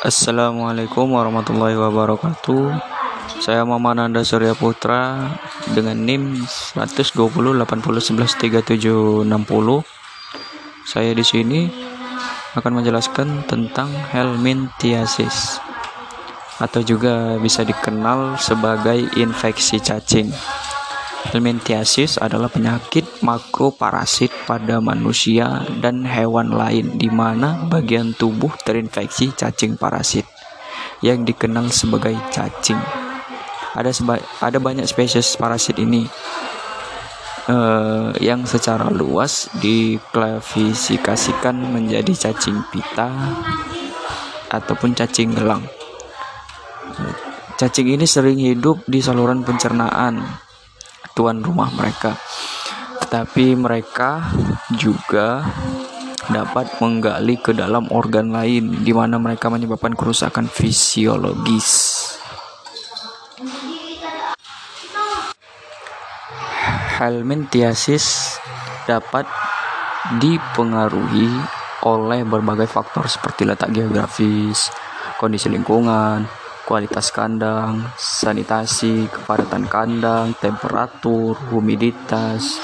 Assalamualaikum warahmatullahi wabarakatuh. Saya Muhammad Nanda Surya Putra dengan NIM 12080113760. Saya di sini akan menjelaskan tentang helminthiasis atau juga bisa dikenal sebagai infeksi cacing. Helminthiasis adalah penyakit makroparasit pada manusia dan hewan lain di mana bagian tubuh terinfeksi cacing parasit yang dikenal sebagai cacing. Ada seba ada banyak spesies parasit ini uh, yang secara luas diklasifikasikan menjadi cacing pita ataupun cacing gelang. Cacing ini sering hidup di saluran pencernaan tuan rumah mereka. Tetapi mereka juga dapat menggali ke dalam organ lain di mana mereka menyebabkan kerusakan fisiologis. Helminthiasis dapat dipengaruhi oleh berbagai faktor seperti letak geografis, kondisi lingkungan, kualitas kandang, sanitasi, kepadatan kandang, temperatur, humiditas,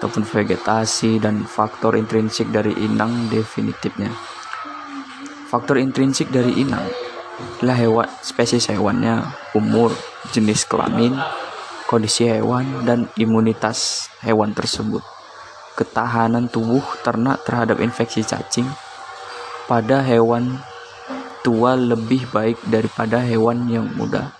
ataupun vegetasi, dan faktor intrinsik dari inang definitifnya. Faktor intrinsik dari inang adalah hewan, spesies hewannya, umur, jenis kelamin, kondisi hewan, dan imunitas hewan tersebut. Ketahanan tubuh ternak terhadap infeksi cacing pada hewan tua lebih baik daripada hewan yang muda.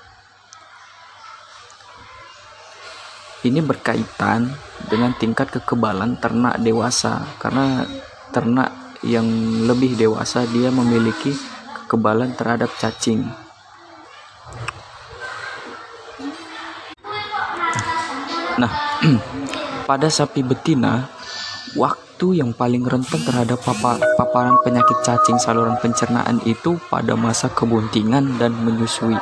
Ini berkaitan dengan tingkat kekebalan ternak dewasa karena ternak yang lebih dewasa dia memiliki kekebalan terhadap cacing. Nah, pada sapi betina, waktu waktu yang paling rentan terhadap papa, paparan penyakit cacing saluran pencernaan itu pada masa kebuntingan dan menyusui.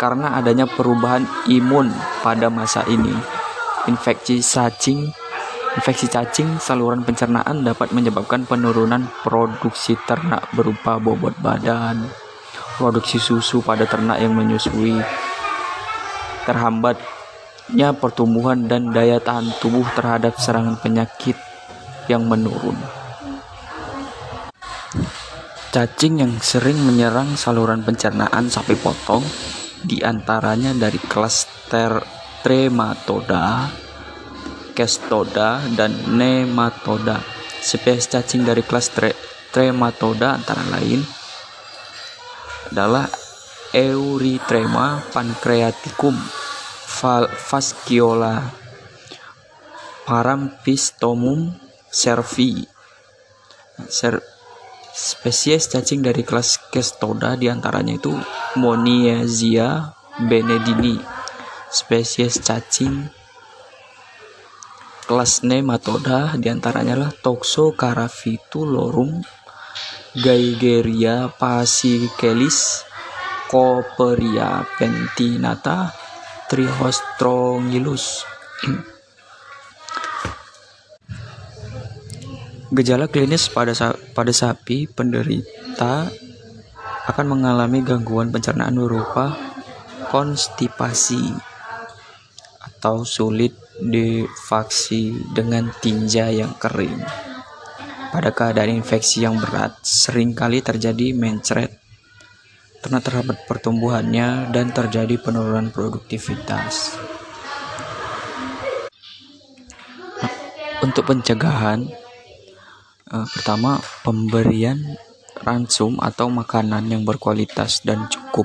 Karena adanya perubahan imun pada masa ini, infeksi cacing Infeksi cacing saluran pencernaan dapat menyebabkan penurunan produksi ternak berupa bobot badan, produksi susu pada ternak yang menyusui, terhambatnya pertumbuhan dan daya tahan tubuh terhadap serangan penyakit yang menurun. Cacing yang sering menyerang saluran pencernaan sapi potong di antaranya dari kelas Trematoda, Kestoda, dan Nematoda. Spesies cacing dari kelas tre Trematoda antara lain adalah Eurythrema pancreaticum, Fasciola, Parampistomum, Servi. Ser spesies cacing dari kelas Kestoda di antaranya itu Moniazia benedini. Spesies cacing kelas Nematoda di antaranya lah Toxocaravitulorum, Gaigeria pasicelis, Coperia pentinata, Trihostrongylus. Gejala klinis pada pada sapi penderita akan mengalami gangguan pencernaan berupa konstipasi atau sulit difaksi dengan tinja yang kering. Pada keadaan infeksi yang berat, sering kali terjadi mencret, ternak terhambat pertumbuhannya, dan terjadi penurunan produktivitas. Untuk pencegahan, Uh, pertama, pemberian ransum atau makanan yang berkualitas dan cukup.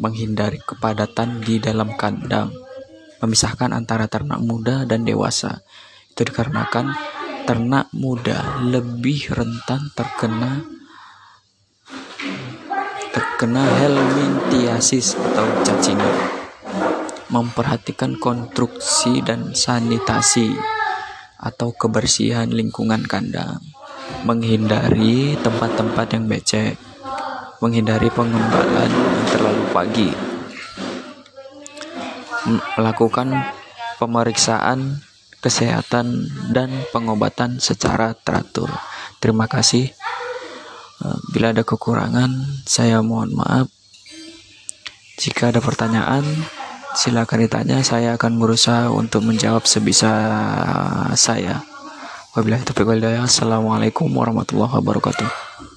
Menghindari kepadatan di dalam kandang. Memisahkan antara ternak muda dan dewasa. Itu dikarenakan ternak muda lebih rentan terkena terkena helminthiasis atau cacingan. Memperhatikan konstruksi dan sanitasi atau kebersihan lingkungan kandang, menghindari tempat-tempat yang becek, menghindari pengembalan yang terlalu pagi, melakukan pemeriksaan kesehatan dan pengobatan secara teratur. Terima kasih. Eh, bila ada kekurangan, saya mohon maaf. Jika ada pertanyaan, silakan ditanya. Saya akan berusaha untuk menjawab sebisa saya. Wabillahi taufiq wal Assalamualaikum warahmatullahi wabarakatuh.